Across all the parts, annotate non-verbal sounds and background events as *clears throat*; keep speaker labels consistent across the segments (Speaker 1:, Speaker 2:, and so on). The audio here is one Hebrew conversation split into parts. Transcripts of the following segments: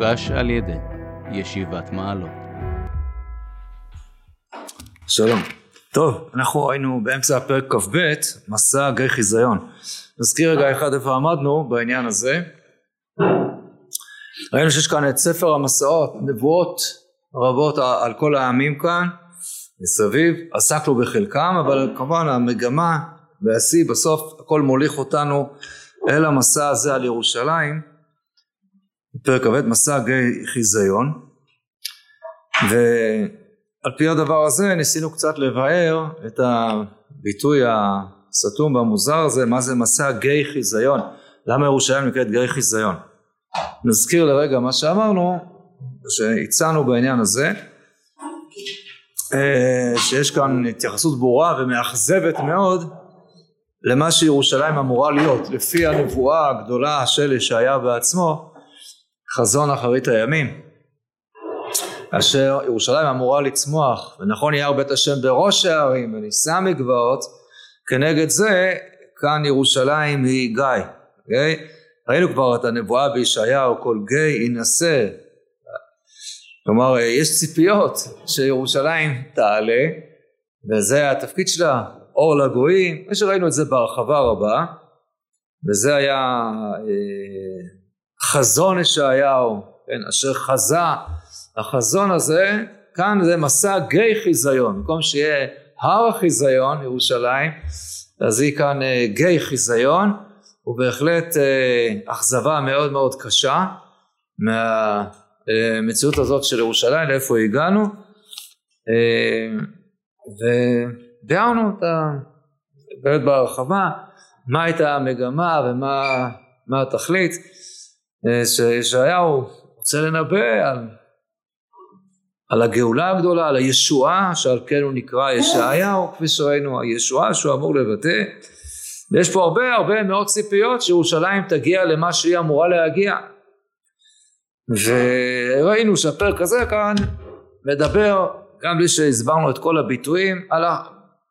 Speaker 1: הוגש על ידי ישיבת מעלות.
Speaker 2: שלום. טוב, אנחנו היינו באמצע הפרק כ"ב, מסע גיא חיזיון. נזכיר רגע אחד איפה עמדנו בעניין הזה. ראינו שיש כאן את ספר המסעות, נבואות רבות על כל העמים כאן מסביב, עסקנו בחלקם, אבל כמובן המגמה והשיא בסוף הכל מוליך אותנו אל המסע הזה על ירושלים, פרק כ"ב מסע גיא חיזיון, ועל פי הדבר הזה ניסינו קצת לבאר את הביטוי הסתום והמוזר הזה, מה זה מסע גיא חיזיון, למה ירושלים נקראת גיא חיזיון. נזכיר לרגע מה שאמרנו, שהצענו בעניין הזה, אה, שיש כאן התייחסות ברורה ומאכזבת מאוד למה שירושלים אמורה להיות לפי הנבואה הגדולה של ישעיה בעצמו חזון אחרית הימים אשר ירושלים אמורה לצמוח ונכון יהיה בית השם בראש הערים ונישא מגבעות כנגד זה כאן ירושלים היא גיא okay? אוקיי? ראינו כבר את הנבואה בישעיהו כל גיא יינשא כלומר יש ציפיות שירושלים תעלה וזה התפקיד שלה אור לגויים, כמו שראינו את זה בהרחבה רבה, וזה היה אה, חזון ישעיהו, כן, אשר חזה. החזון הזה, כאן זה מסע גיא חיזיון, במקום שיהיה הר החיזיון ירושלים, אז היא כאן אה, גיא חיזיון, ובהחלט אה, אכזבה מאוד מאוד קשה מהמציאות הזאת של ירושלים, לאיפה הגענו, ו... ביארנו אותה באמת בהרחבה, מה הייתה המגמה ומה התכלית, אה, שישעיהו רוצה לנבא על, על הגאולה הגדולה, על הישועה, שעל כן הוא נקרא ישעיהו, כפי שראינו, הישועה שהוא אמור לבטא, ויש פה הרבה הרבה מאוד ציפיות שירושלים תגיע למה שהיא אמורה להגיע. וראינו שהפרק הזה כאן מדבר, גם בלי שהסברנו את כל הביטויים, על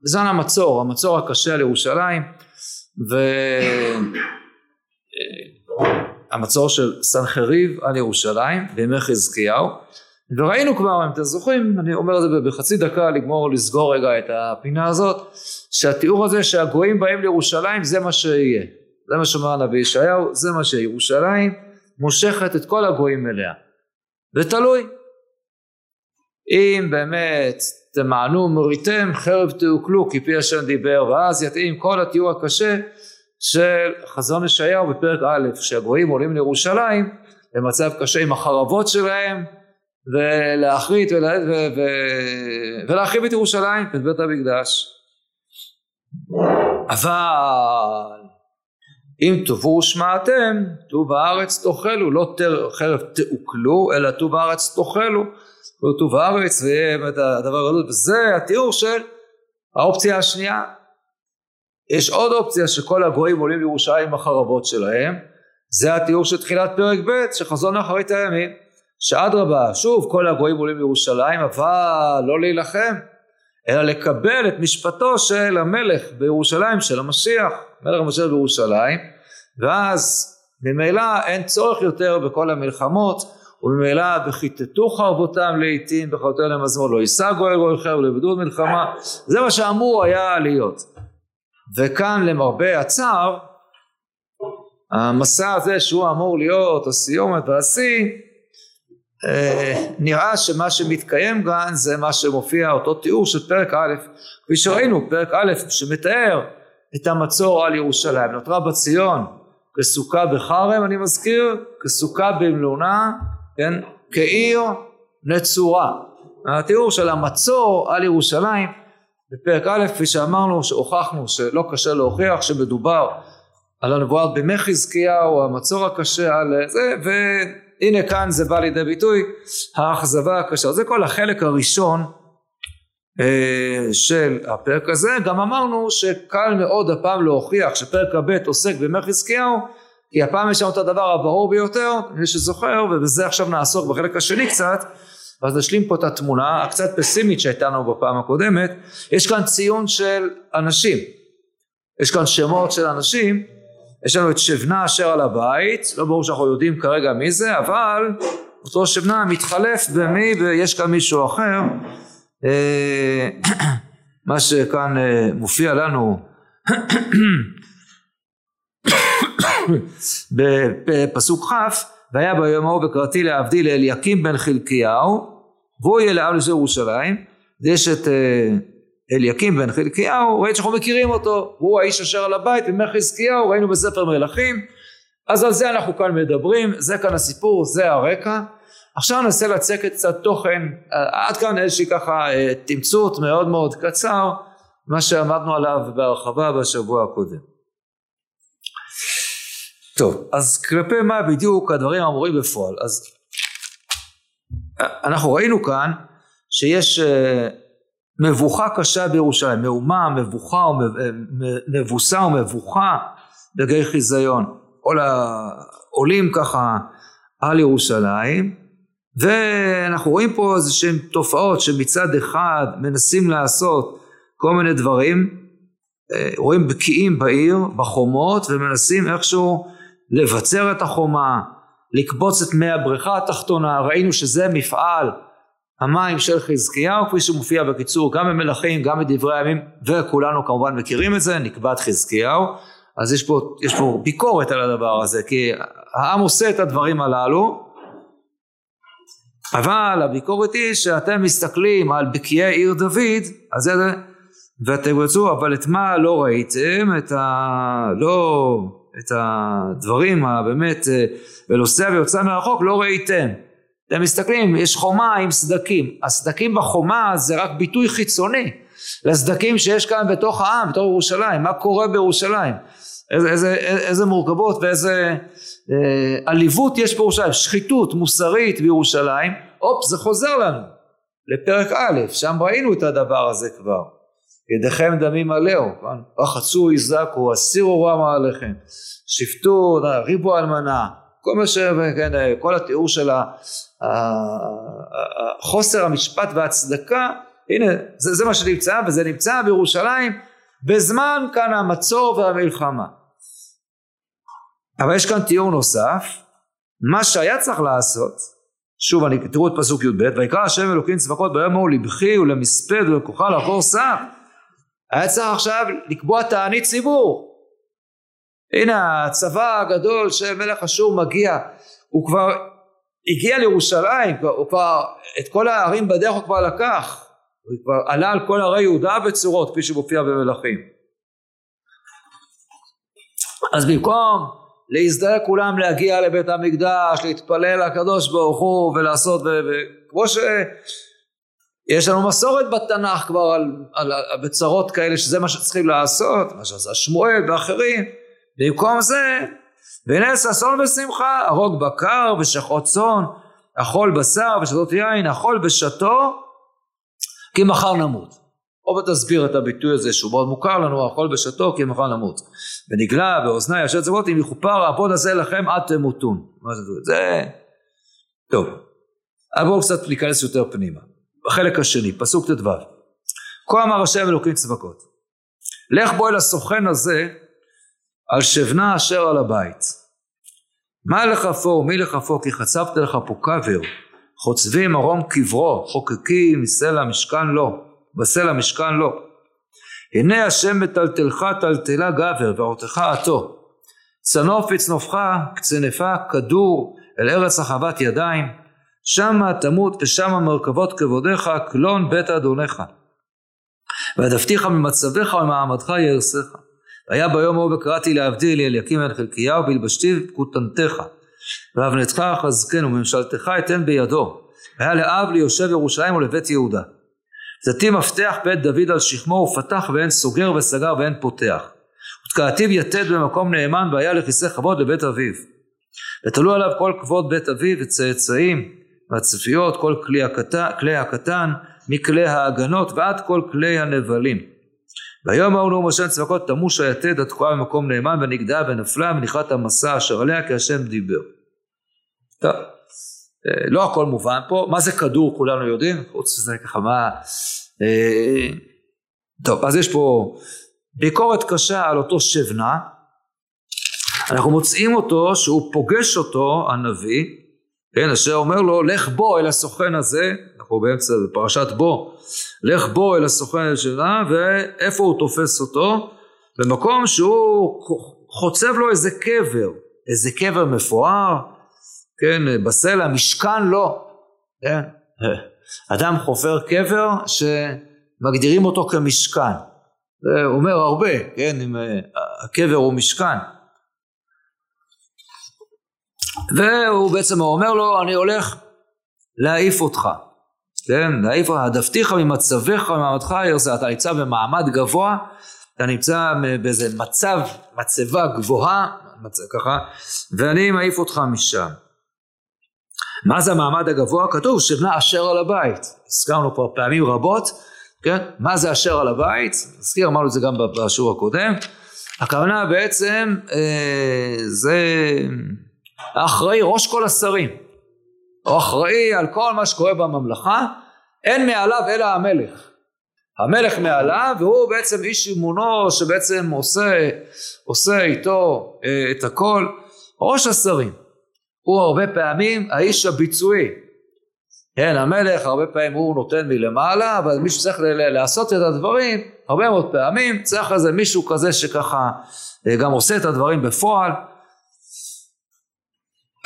Speaker 2: בזמן המצור, המצור הקשה על ירושלים והמצור של סנחריב על ירושלים בימי חזקיהו וראינו כבר אם אתם זוכרים אני אומר את זה בחצי דקה לגמור לסגור רגע את הפינה הזאת שהתיאור הזה שהגויים באים לירושלים זה מה שיהיה. זה מה שאומר הנביא ישעיהו זה מה שיהיה ירושלים מושכת את כל הגויים אליה. ותלוי. אם באמת תמענו מוריתם חרב תעוקלו כי פי השם דיבר ואז יתאים כל התיאור הקשה של חזון ישעיהו בפרק א' שהגויים עולים לירושלים במצב קשה עם החרבות שלהם ולהחריט ולה, ו, ו, ולהחריב את ירושלים את בית המקדש. אבל אם תבואו ושמעתם טוב הארץ תאכלו לא חרב תעוקלו אלא טוב הארץ תאכלו. וטוב הארץ ויהיה באמת הדבר הגדול. וזה התיאור של האופציה השנייה יש עוד אופציה שכל הגויים עולים לירושלים עם החרבות שלהם זה התיאור של תחילת פרק ב' של חזון אחרית הימים שאדרבה שוב כל הגויים עולים לירושלים אבל לא להילחם אלא לקבל את משפטו של המלך בירושלים של המשיח מלך המשיח בירושלים ואז ממילא אין צורך יותר בכל המלחמות וממילא וכיתתו חרבותם לעיתים בחרבותם למזמור לא יישא גוי גוי חר ולבדו מלחמה זה מה שאמור היה להיות וכאן למרבה הצער המסע הזה שהוא אמור להיות הסיומת והשיא אה, נראה שמה שמתקיים כאן זה מה שמופיע אותו תיאור של פרק א' כפי שראינו פרק א' שמתאר את המצור על ירושלים נותרה בציון כסוכה בחרם אני מזכיר כסוכה במלונה כן, כעיר נצורה. התיאור של המצור על ירושלים בפרק א', כפי שאמרנו, שהוכחנו שלא קשה להוכיח שמדובר על הנבואה בימי חזקיהו, המצור הקשה על זה, והנה כאן זה בא לידי ביטוי, האכזבה הקשה. זה כל החלק הראשון אה, של הפרק הזה. גם אמרנו שקל מאוד הפעם להוכיח שפרק הב' עוסק בימי חזקיהו, כי הפעם יש לנו את הדבר הברור ביותר, מי שזוכר, ובזה עכשיו נעסוק בחלק השני קצת, ואז נשלים פה את התמונה הקצת פסימית שהייתה לנו בפעם הקודמת, יש כאן ציון של אנשים, יש כאן שמות של אנשים, יש לנו את שבנה אשר על הבית, לא ברור שאנחנו יודעים כרגע מי זה, אבל אותו שבנה מתחלף במי ויש כאן מישהו אחר. אה, *clears throat* מה שכאן אה, מופיע לנו *coughs* בפסוק כ' והיה ביום ההוא וקראתי להבדיל לאליקים בן חלקיהו והוא יהיה לעם לזה ירושלים יש את אה, אליקים בן חלקיהו ראית שאנחנו מכירים אותו הוא האיש אשר על הבית בימי חזקיהו ראינו בספר מלכים אז על זה אנחנו כאן מדברים זה כאן הסיפור זה הרקע. עכשיו ננסה לצקת קצת תוכן עד כאן איזושהי ככה אה, תמצות מאוד מאוד קצר מה שעמדנו עליו בהרחבה בשבוע הקודם. טוב אז כלפי מה בדיוק הדברים אמורים בפועל? אז אנחנו ראינו כאן שיש אה, מבוכה קשה בירושלים מהומה מבוכה מבוסה ומבוכה בגיא חיזיון. כל העולים ככה על ירושלים ואנחנו רואים פה איזה שהן תופעות שמצד אחד מנסים לעשות כל מיני דברים אה, רואים בקיאים בעיר בחומות ומנסים איכשהו לבצר את החומה לקבוץ את מי הבריכה התחתונה ראינו שזה מפעל המים של חזקיהו כפי שמופיע בקיצור גם במלכים גם בדברי הימים וכולנו כמובן מכירים את זה נקבת חזקיהו. אז יש פה, יש פה ביקורת על הדבר הזה כי העם עושה את הדברים הללו. אבל הביקורת היא שאתם מסתכלים על בקיעי עיר דוד אז זה ואתם רוצו אבל את מה לא ראיתם? את ה... לא את הדברים הבאמת ונוסע ויוצא מרחוק לא ראיתם. אתם מסתכלים יש חומה עם סדקים. הסדקים בחומה זה רק ביטוי חיצוני לסדקים שיש כאן בתוך העם בתוך ירושלים. מה קורה בירושלים? איזה, איזה, איזה מורכבות ואיזה אה, עליבות יש בירושלים. שחיתות מוסרית בירושלים הופ זה חוזר לנו. לפרק א' שם ראינו את הדבר הזה כבר ידיכם דמים מלאו, כן? רחצו יזעקו, הסירו רע מעליכם, שפטו, ריבו אלמנה, כל מה ש... כן, כל התיאור של חוסר המשפט והצדקה, הנה זה, זה מה שנמצא וזה נמצא בירושלים בזמן כאן המצור והמלחמה. אבל יש כאן תיאור נוסף, מה שהיה צריך לעשות, שוב אני, תראו את פסוק י"ב, ויקרא השם אלוקים צבקות ביום ההוא לבכי ולמספד ולכוחה לעקור שר היה צריך עכשיו לקבוע תענית ציבור. הנה הצבא הגדול של מלך אשור מגיע, הוא כבר הגיע לירושלים, הוא כבר את כל הערים בדרך הוא כבר לקח, הוא כבר עלה על כל ערי יהודה בצורות כפי שמופיע במלכים. אז במקום להזדהה כולם להגיע לבית המקדש, להתפלל לקדוש ברוך הוא ולעשות, וכמו ש... יש לנו מסורת בתנ"ך כבר על, על, על בצרות כאלה שזה מה שצריכים לעשות, מה שעשה שמואל ואחרים, במקום זה, והנה ששון ושמחה, הרוג בקר ושחוט צאן, אכול בשר ושתות יין, אכול בשתו, כי מחר נמות. או ותסביר את הביטוי הזה שהוא מאוד מוכר לנו, אכול בשתו כי מחר נמות. ונגלה באוזני אשר צוות אם יכופר העבוד הזה לכם עד תמותון. מה זה? זה... טוב. אבל בואו קצת ניכנס יותר פנימה. בחלק השני, פסוק ט"ו. כה אמר השם אלוקים צבקות, לך בוא אל הסוכן הזה על שבנה אשר על הבית. מה לכפו ומי לכפו כי חצבת לך פה קבר, חוצבים ארום קברו, חוקקי מסלע משכן לו, בסלע משכן לו. הנה השם מטלטלך טלטלה גבר ועורתך עטו. צנוף יצנופך קצנפה כדור אל ארץ החוות ידיים שמה תמות ושמה מרכבות כבודיך קלון בית אדונך. והדפתיך ממצבך ומעמדך יהרסך. והיה ביום ההוא וקראתי להבדיל אליקים בן חלקיהו והלבשתי כותנתך. ואבנתך חזקן וממשלתך אתן בידו. והיה לאב ליושב ירושלים ולבית יהודה. תתי מפתח בית דוד על שכמו ופתח ואין סוגר וסגר ואין פותח. ותקעתיו יתד במקום נאמן והיה לכיסא כבוד לבית אביו. ותלו עליו כל כבוד בית אביו וצאצאים והצפיות, כל כלי הקטן, כלי הקטן, מכלי ההגנות ועד כל כלי הנבלים. ויום ההוא נאום השם צבקות תמוש היתד התקועה במקום נאמן ונגדעה ונפלה ונכרת המסע אשר עליה כי השם דיבר. טוב, אה, לא הכל מובן פה, מה זה כדור כולנו יודעים, חוץ מזה ככה מה... אה, טוב, אז יש פה ביקורת קשה על אותו שבנה, אנחנו מוצאים אותו שהוא פוגש אותו הנביא כן, אשר אומר לו, לך בוא אל הסוכן הזה, אנחנו באמצע פרשת בוא, לך בוא אל הסוכן הזה, ואיפה הוא תופס אותו? במקום שהוא חוצב לו איזה קבר, איזה קבר מפואר, כן, בסלע, משכן לא, כן, אדם חופר קבר שמגדירים אותו כמשכן, זה אומר הרבה, כן, אם אה, הקבר הוא משכן. והוא בעצם אומר לו, אני הולך להעיף אותך, כן, להעיף אותך, העדפתיך ממצבך וממעמדך ירזה, אתה נמצא במעמד גבוה, אתה נמצא באיזה מצב, מצבה גבוהה, מצב, ככה, ואני מעיף אותך משם. מה זה המעמד הגבוה? כתוב שבנה אשר על הבית. הזכרנו פה פעמים רבות, כן? מה זה אשר על הבית? נזכיר, אמרנו את זה גם בשיעור הקודם. הכוונה בעצם אה, זה האחראי, ראש כל השרים. הוא אחראי על כל מה שקורה בממלכה, אין מעליו אלא המלך. המלך מעליו והוא בעצם איש אמונו שבעצם עושה, עושה איתו אה, את הכל. ראש השרים. הוא הרבה פעמים האיש הביצועי. כן, המלך הרבה פעמים הוא נותן מלמעלה, אבל מי שצריך לעשות את הדברים, הרבה מאוד פעמים צריך איזה מישהו כזה שככה אה, גם עושה את הדברים בפועל.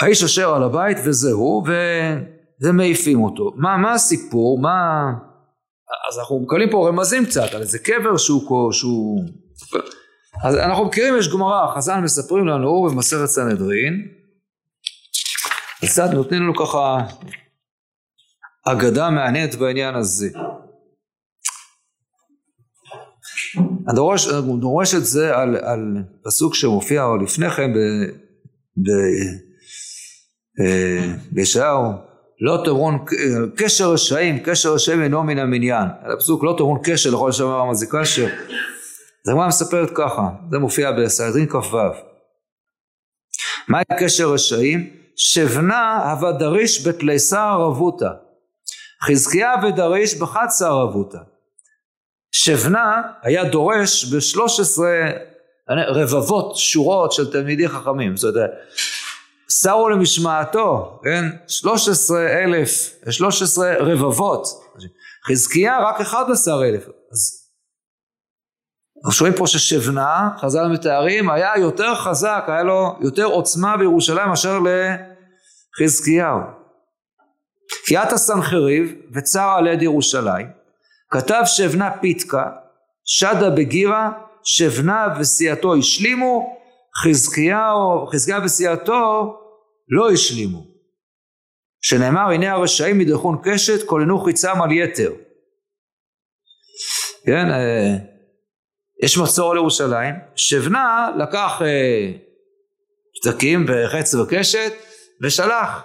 Speaker 2: האיש אשר על הבית וזהו, ומעיפים אותו. מה, מה הסיפור? מה... אז אנחנו מקבלים פה רמזים קצת על איזה קבר שהוא... שהוא... אז אנחנו מכירים, יש גמרא, חז"ל מספרים לנו במסכת סנהדרין, קצת נותנים לנו ככה אגדה מעניינת בעניין הזה. אני דורש, דורש את זה על, על פסוק שמופיע לפני כן אה, בישעיהו לא תמרון קשר רשעים קשר רשעים אינו מן המניין. הפסוק לא תמרון קשר לכל שמר המזיקה ש... זה הגמרא מספרת ככה זה מופיע בסנהדרין כ"ו. מהי קשר רשעים? שבנה הווה דריש בתליסה רבותא חזקיה ודריש בחצה רבותא שבנה היה דורש בשלוש עשרה רבבות שורות של תלמידי חכמים זאת אומרת שרו למשמעתו כן? שלוש עשרה אלף שלוש עשרה רבבות. חזקיה רק אחד עשר אלף. אז אנחנו שומעים פה ששבנה, חז"ל מתארים, היה יותר חזק, היה לו יותר עוצמה בירושלים מאשר לחזקיהו. קיאת הסנחריב וצר על יד ירושלים, כתב שבנה פיתקה, שדה בגירה, שבנה וסיעתו השלימו, חזקיהו, חזקיהו וסיעתו לא השלימו. שנאמר הנה הרשעים מדרכון קשת כוננו חיצם על יתר. כן, אה, יש מצור על ירושלים, שבנה לקח אה, פתקים וחץ וקשת ושלח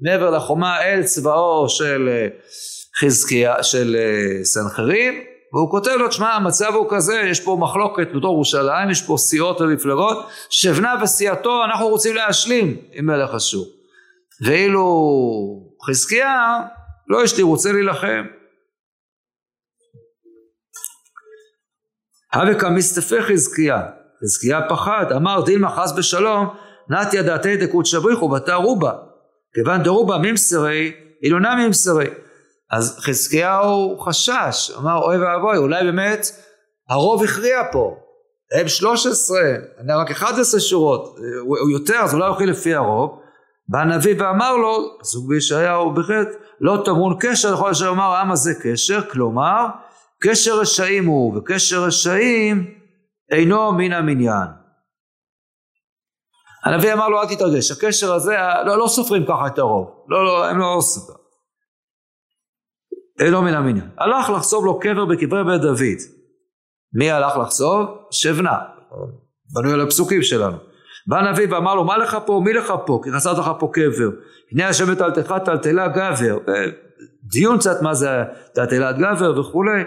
Speaker 2: מעבר לחומה אל צבאו של אה, חזקיה, של אה, סנחריב, והוא כותב לו, תשמע, המצב הוא כזה, יש פה מחלוקת בתור ירושלים, יש פה סיעות ומפלגות, שבנה וסיעתו אנחנו רוצים להשלים עם מלך אשור. ואילו חזקיה, לא יש לי, רוצה להילחם. הווה כמסתפי חזקיה, חזקיה פחד, אמר דילמה חס בשלום, נתיה דעתי דקות שבריחו בתא רובה, כיוון דרובה ממסרי, אילונה ממסרי. אז חזקיהו חשש, אמר אוי ואבוי, אולי באמת הרוב הכריע פה, הם 13, אני רק 11 שורות, הוא יותר, אז אולי הולכים לפי הרוב. בא הנביא ואמר לו, פסוק בישעיהו בהחלט, לא טמון קשר לכל אשר אמר העם הזה קשר, כלומר קשר רשעים הוא, וקשר רשעים אינו מן המניין. הנביא אמר לו אל תתרגש, הקשר הזה, לא, לא סופרים ככה את הרוב, לא, לא, הם לא סופרים. אינו מן המניין. הלך לחצוב לו קבר בקברי בית דוד. מי הלך לחצוב? שבנה. בנוי על הפסוקים שלנו. בא הנביא ואמר לו מה לך פה? מי לך פה? כי חסרת לך פה קבר. הנה השם מטלטלך טלטלה גבר. דיון קצת מה זה טלטלת גבר וכולי.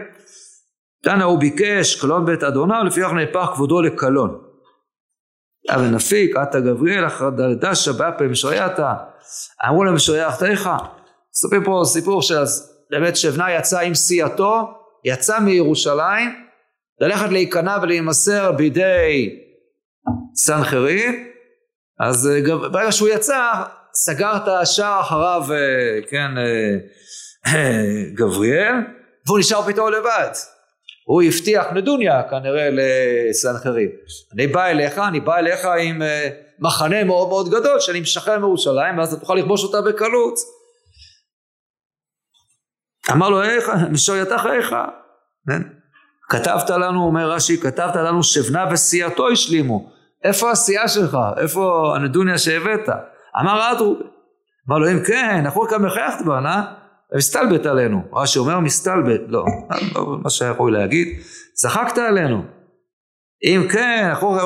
Speaker 2: תנא הוא ביקש קלון בית אדוניו לפיכך נהפך כבודו לקלון. אבל נפיק עתה גבריאל אחר דלדשה באפה משרייתה אמרו להם משרייתך מספרים פה סיפור שבאמת שבנה יצא עם סיעתו יצא מירושלים ללכת להיכנע ולהימסר בידי סנחריב אז ברגע שהוא יצא סגר את השער אחריו, אה, כן, גבריאל, והוא נשאר פתאום לבד. הוא הבטיח נדוניה כנראה לסנחריב. אני בא אליך, אני בא אליך עם מחנה מאוד מאוד גדול שאני משחרר מירושלים, ואז אתה תוכל לכבוש אותה בקלות. אמר לו, איך, משויתך איך? כן? כתבת לנו, אומר רש"י, כתבת לנו שבנה וסיעתו השלימו. איפה הסיעה שלך? איפה הנדוניה שהבאת? אמר אדרו. אמר לו, אם כן, אנחנו כאן מחייכת בנה, מסתלבט עלינו. רש"י אומר מסתלבט, לא, לא מה שיכול להגיד, צחקת עלינו. אם כן, אנחנו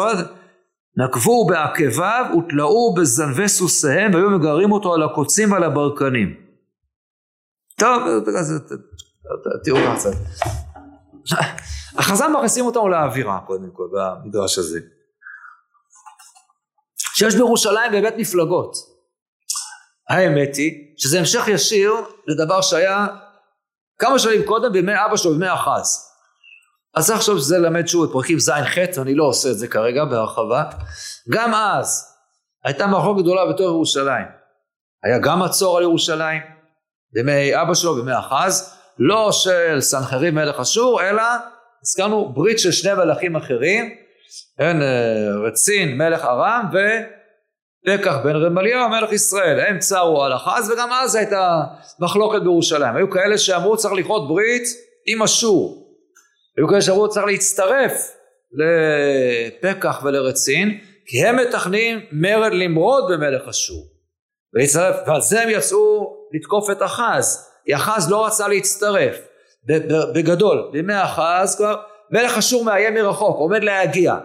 Speaker 2: נקבו בעקביו ותלאו בזנבי סוסיהם והיו מגרים אותו על הקוצים ועל הברקנים. טוב, תראו ככה קצת. החז"ל מכניסים אותנו לאווירה קודם כל במדרש הזה. שיש בירושלים באמת מפלגות. האמת היא שזה המשך ישיר לדבר שהיה כמה שנים קודם בימי אבא שלו, בימי אחז. אז צריך לחשוב שזה ללמד שוב את פרקים ז'-ח', אני לא עושה את זה כרגע בהרחבה. גם אז הייתה מחלוקת גדולה בתור ירושלים. היה גם מצור על ירושלים, בימי אבא שלו, בימי אחז, לא של סנחריב מלך אשור, אלא הזכרנו ברית של שני מלכים אחרים, כן, אה, רצין מלך ארם ופקח בן רמליהו מלך ישראל, הם צרו על אחז וגם אז הייתה מחלוקת בירושלים, היו כאלה שאמרו צריך לכרות ברית עם אשור, היו כאלה שאמרו צריך להצטרף לפקח ולרצין כי הם מתכננים מרד למרוד במלך אשור. ועל זה הם יצאו לתקוף את אחז. כי אחז לא רצה להצטרף. בגדול בימי אחז כבר מלך אשור מאיים מרחוק עומד להגיע.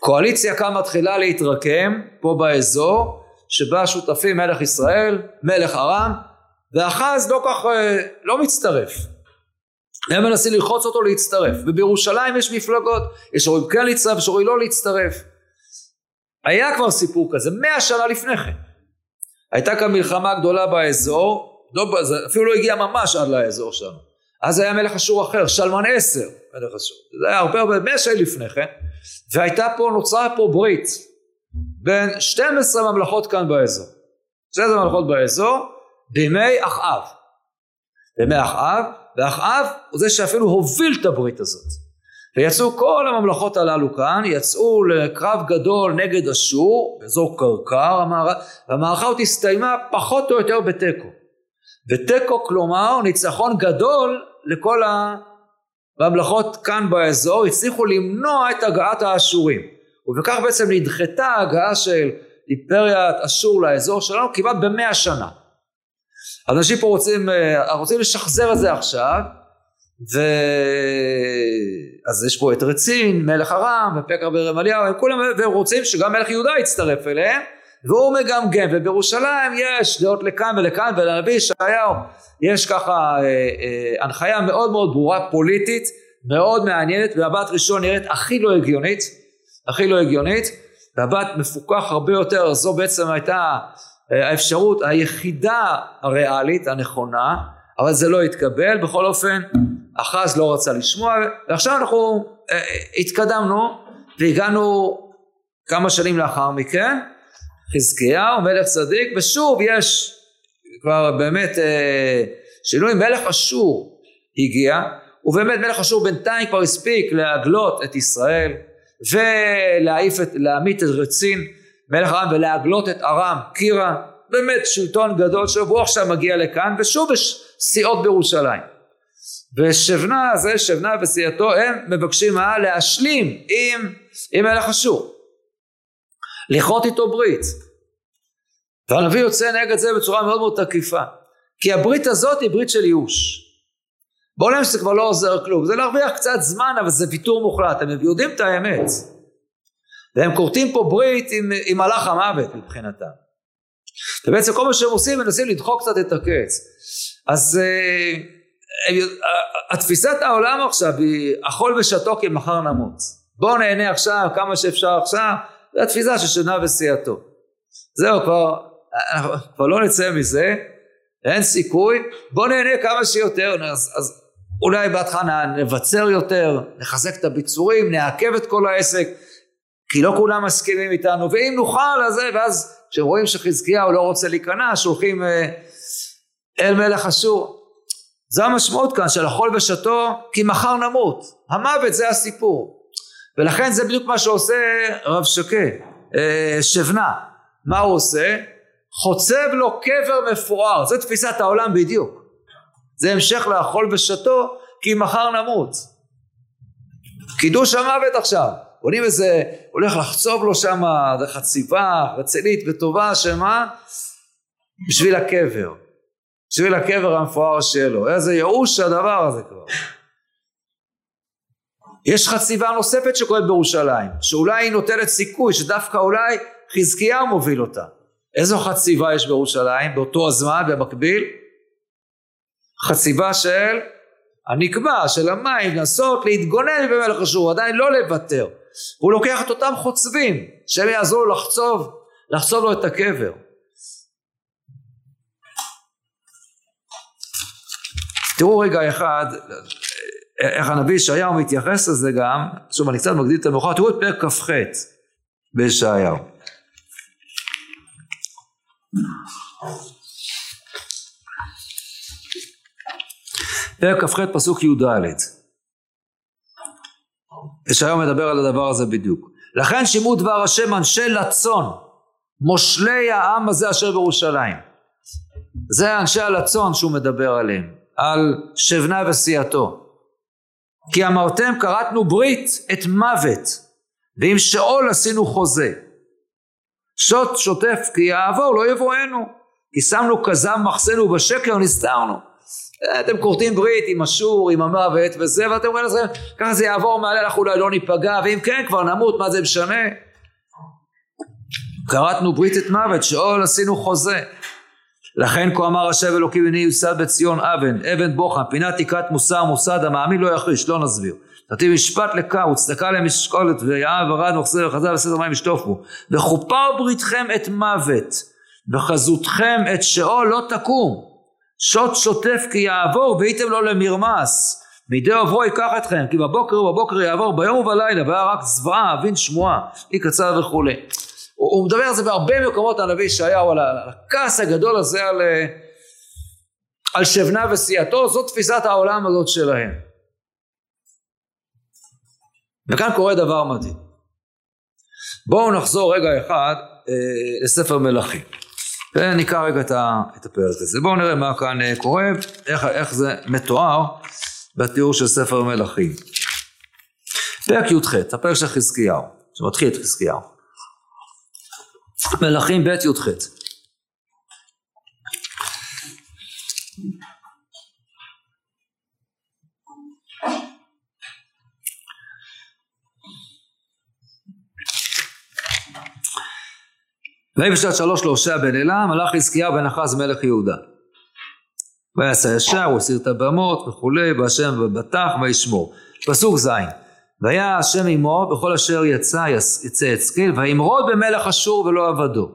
Speaker 2: קואליציה כאן מתחילה להתרקם פה באזור שבה שותפים מלך ישראל מלך ארם ואחז לא כך אה, לא מצטרף. הם מנסים ללחוץ אותו להצטרף. ובירושלים יש מפלגות יש שרואים כן להצטרף ושרואים לא להצטרף. היה כבר סיפור כזה מאה שנה לפני כן הייתה כאן מלחמה גדולה באזור לא, אפילו לא הגיע ממש עד לאזור שם. אז היה מלך אשור אחר שלמן עשר מלך אשור. זה היה הרבה הרבה מאה שנים לפני כן. והייתה פה נוצרה פה ברית בין 12 ממלכות כאן באזור. 12 ממלכות באזור בימי אחאב. בימי אחאב ואחאב הוא זה שאפילו הוביל את הברית הזאת ויצאו כל הממלכות הללו כאן יצאו לקרב גדול נגד אשור באזור קרקר והמערכה עוד הסתיימה פחות או יותר בתיקו. ותיקו כלומר ניצחון גדול לכל הממלכות כאן באזור הצליחו למנוע את הגעת האשורים. ובכך בעצם נדחתה ההגעה של אימפריית אשור לאזור שלנו כמעט במאה שנה. אנשים פה רוצים, אה, רוצים לשחזר את זה עכשיו ו... אז יש פה את רצין, מלך ארם ופקר ברמליהו, הם כולם, והם רוצים שגם מלך יהודה יצטרף אליהם והוא מגמגם ובירושלים יש דעות לכאן ולכאן ולנביא ישעיהו. יש ככה אה, אה, הנחיה מאוד מאוד ברורה פוליטית מאוד מעניינת במבט ראשון נראית הכי לא הגיונית הכי לא הגיונית במבט מפוקח הרבה יותר זו בעצם הייתה אה, האפשרות היחידה הריאלית הנכונה אבל זה לא התקבל. בכל אופן אחז לא רצה לשמוע ועכשיו אנחנו אה, התקדמנו והגענו כמה שנים לאחר מכן. חזקיהו מלך צדיק ושוב יש כבר באמת אה, שינוי. מלך אשור הגיע ובאמת מלך אשור בינתיים כבר הספיק להגלות את ישראל ולהעיף את, להמית את רצין. מלך ארם ולהגלות את ארם קירה. באמת שלטון גדול והוא עכשיו מגיע לכאן ושוב יש סיעות בירושלים ושבנה זה שבנה וסיעתו הם מבקשים מה? להשלים עם, עם מלך אשור. לכרות איתו ברית. והנביא יוצא נגד זה בצורה מאוד מאוד תקיפה. כי הברית הזאת היא ברית של ייאוש. בעולם שזה כבר לא עוזר כלום. זה להרוויח קצת זמן אבל זה ויתור מוחלט. הם יודעים את האמת. והם כורתים פה ברית עם, עם מלאך המוות מבחינתם. ובעצם כל מה שהם עושים מנסים לדחוק קצת את הקץ. אז uh, התפיסת העולם עכשיו היא אכול ושתו כי מחר נמות. בואו נהנה עכשיו כמה שאפשר עכשיו זו התפיסה של שנה וסיעתו זהו כבר כבר לא נצא מזה אין סיכוי. בואו נהנה כמה שיותר אז, אז אולי בהתחלה נבצר יותר נחזק את הביצורים נעכב את כל העסק כי לא כולם מסכימים איתנו, ואם נוכל, אז זה, ואז כשהם רואים שחזקיהו לא רוצה להיכנע, שולחים אה, אל מלך אשור. זה המשמעות כאן של אכול ושתו, כי מחר נמות. המוות זה הסיפור. ולכן זה בדיוק מה שעושה רב שקה, אה, שבנה. מה הוא עושה? חוצב לו קבר מפואר, זה תפיסת העולם בדיוק. זה המשך לאכול ושתו, כי מחר נמות. קידוש המוות עכשיו. בונים איזה, הולך לחצוב לו שם חציבה רצינית וטובה, שמה? בשביל הקבר. בשביל הקבר המפואר שלו. איזה ייאוש הדבר הזה כבר. יש חציבה נוספת שקורית בירושלים, שאולי היא נותנת סיכוי, שדווקא אולי חזקיהו מוביל אותה. איזו חציבה יש בירושלים באותו הזמן במקביל? חציבה של הנקבע, של המים, לנסות להתגונן במלך אשור, עדיין לא לוותר. הוא לוקח את אותם חוצבים, שהם יעזרו לחצוב, לחצוב לו את הקבר. תראו רגע אחד, איך הנביא ישעיהו מתייחס לזה גם, שוב אני קצת מקדים את המאוחר, תראו את פרק כ"ח בישעיהו. פרק כ"ח פסוק י"ד ישעיהו מדבר על הדבר הזה בדיוק. לכן שימו דבר השם אנשי לצון, מושלי העם הזה אשר בירושלים. זה אנשי הלצון שהוא מדבר עליהם, על שבנה וסיעתו. כי אמרתם כרתנו ברית את מוות, ועם שאול עשינו חוזה. שוט שוטף כי יעבור לא יבואנו, כי שמנו כזב מחסנו בשקר נסתרנו. אתם כורתים ברית עם אשור, עם המוות וזה, ואתם אומרים לכם, ככה זה יעבור מעלה, אנחנו אולי לא ניפגע, ואם כן כבר נמות, מה זה משנה? כרתנו ברית את מוות, שאול עשינו חוזה. לכן כה אמר השב אלוקים הנה יוסד בציון אבן, אבן בוחן, פינת תקרת מוסר מוסד, המאמין לא יחריש, לא נסביר. נתיב משפט לקר וצדקה למשקולת ויעב ורד וכסר וחזר וסדר מים ישטופו. וכופר בריתכם את מוות, וחזותכם את שאול לא תקום. שוט שוטף כי יעבור והייתם לו למרמס מידי עוברו ייקח אתכם כי בבוקר ובבוקר יעבור ביום ובלילה והיה רק זוועה אבין שמועה אי קצר וכולי הוא, הוא מדבר על זה בהרבה מקומות הנביא ישעיהו על הכעס הגדול הזה על, אה, על שבנה וסיעתו זאת תפיסת העולם הזאת שלהם וכאן קורה דבר מדהים בואו נחזור רגע אחד אה, לספר מלכים ונקרא רגע את הפרק הזה. בואו נראה מה כאן אה, קורה, איך, איך זה מתואר בתיאור של ספר מלכים. פרק י"ח, הפרק של חזקיהו, שמתחיל את חזקיהו. מלכים ב' י"ח. ויהי בשעת שלוש להושע בן אלה, מלאך חזקיהו בן אחז מלך יהודה. ויעשה ישר, הוא הסיר את הבמות וכולי, בהשם ובטח וישמור. פסוק ז' והיה השם עמו בכל אשר יצא יצא יצקל וימרוד במלך אשור ולא עבדו.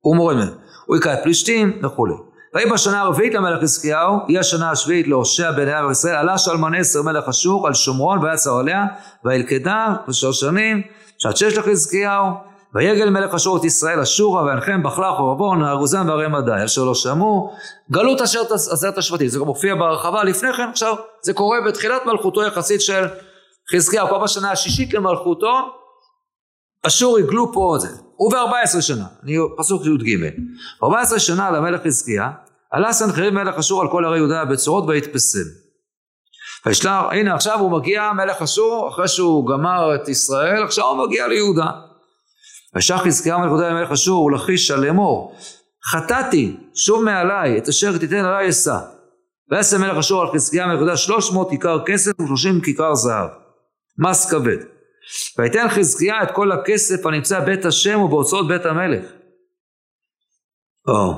Speaker 2: הוא מורד מהם. הוא היכה את פלישתים וכולי. ויהי בשנה הרביעית למלך חזקיהו, היא השנה השביעית להושע בן אלה וישראל, עלה שלמן עשר מלך אשור על שומרון ויצר עליה, וילכדה בשלוש שנים, שעת שש לחזקיהו, ויגל מלך אשור את ישראל אשורה וינחם בחלך ובבון הארוזם והרי מדי אשר לא שמעו גלות עשרת השבטים זה גם מופיע בהרחבה לפני כן עכשיו זה קורה בתחילת מלכותו יחסית של חזקיהו כבר בשנה השישית למלכותו אשור יגלו פה את זה. הוא ב-14 שנה אני פסוק י"ג. 14 שנה למלך חזקיה עלה סנחריב מלך אשור על כל ערי יהודה בצורות ויתפסם וישלח הנה עכשיו הוא מגיע מלך אשור אחרי שהוא גמר את ישראל עכשיו הוא מגיע ליהודה. וישח חזקיה מלך יהודה למלך אשור ולכישה לאמור חטאתי שוב מעלי את אשר תיתן עלי אשא ויעשה מלך אשור על חזקיה מלך יהודה שלוש מאות כיכר כסף ושלושים כיכר זהב מס כבד ויתן חזקיה את כל הכסף הנמצא בית השם ובהוצאות בית המלך או,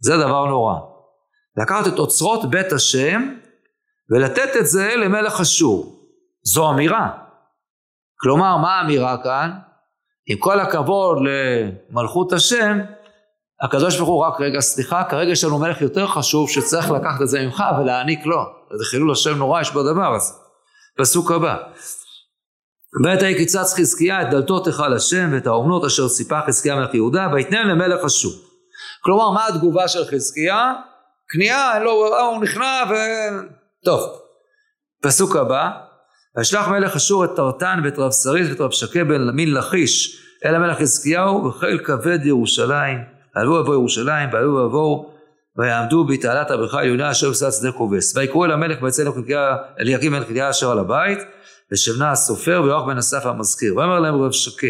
Speaker 2: זה דבר נורא לקחת את אוצרות בית השם ולתת את זה למלך אשור זו אמירה כלומר מה האמירה כאן? עם כל הכבוד למלכות השם, הקדוש ברוך הוא רק רגע סליחה, כרגע יש לנו מלך יותר חשוב שצריך לקחת את זה ממך ולהעניק לו. זה חילול השם נורא יש בדבר הזה. פסוק הבא. בעת ההיא קיצץ חזקיה את דלתות היכל השם ואת האומנות אשר ציפה חזקיה מלך יהודה ויתנם למלך אשור. כלומר מה התגובה של חזקיה? כניעה, לא, הוא נכנע ו... טוב. פסוק הבא וישלח מלך אשור את טרטן ואת רב סריס ואת רב שקה בן מין לכיש אל המלך חזקיהו וחיל כבד ירושלים ועלו לבוא ירושלים ועלו לבוא ויעמדו בתעלת הברכה עליונה אשר בשדה שדה כובס ויקראו אל המלך ויצא אליקים מלך חלקיה אשר על הבית ושבנה הסופר ויואח בן אסף המזכיר. ואמר להם רב שקה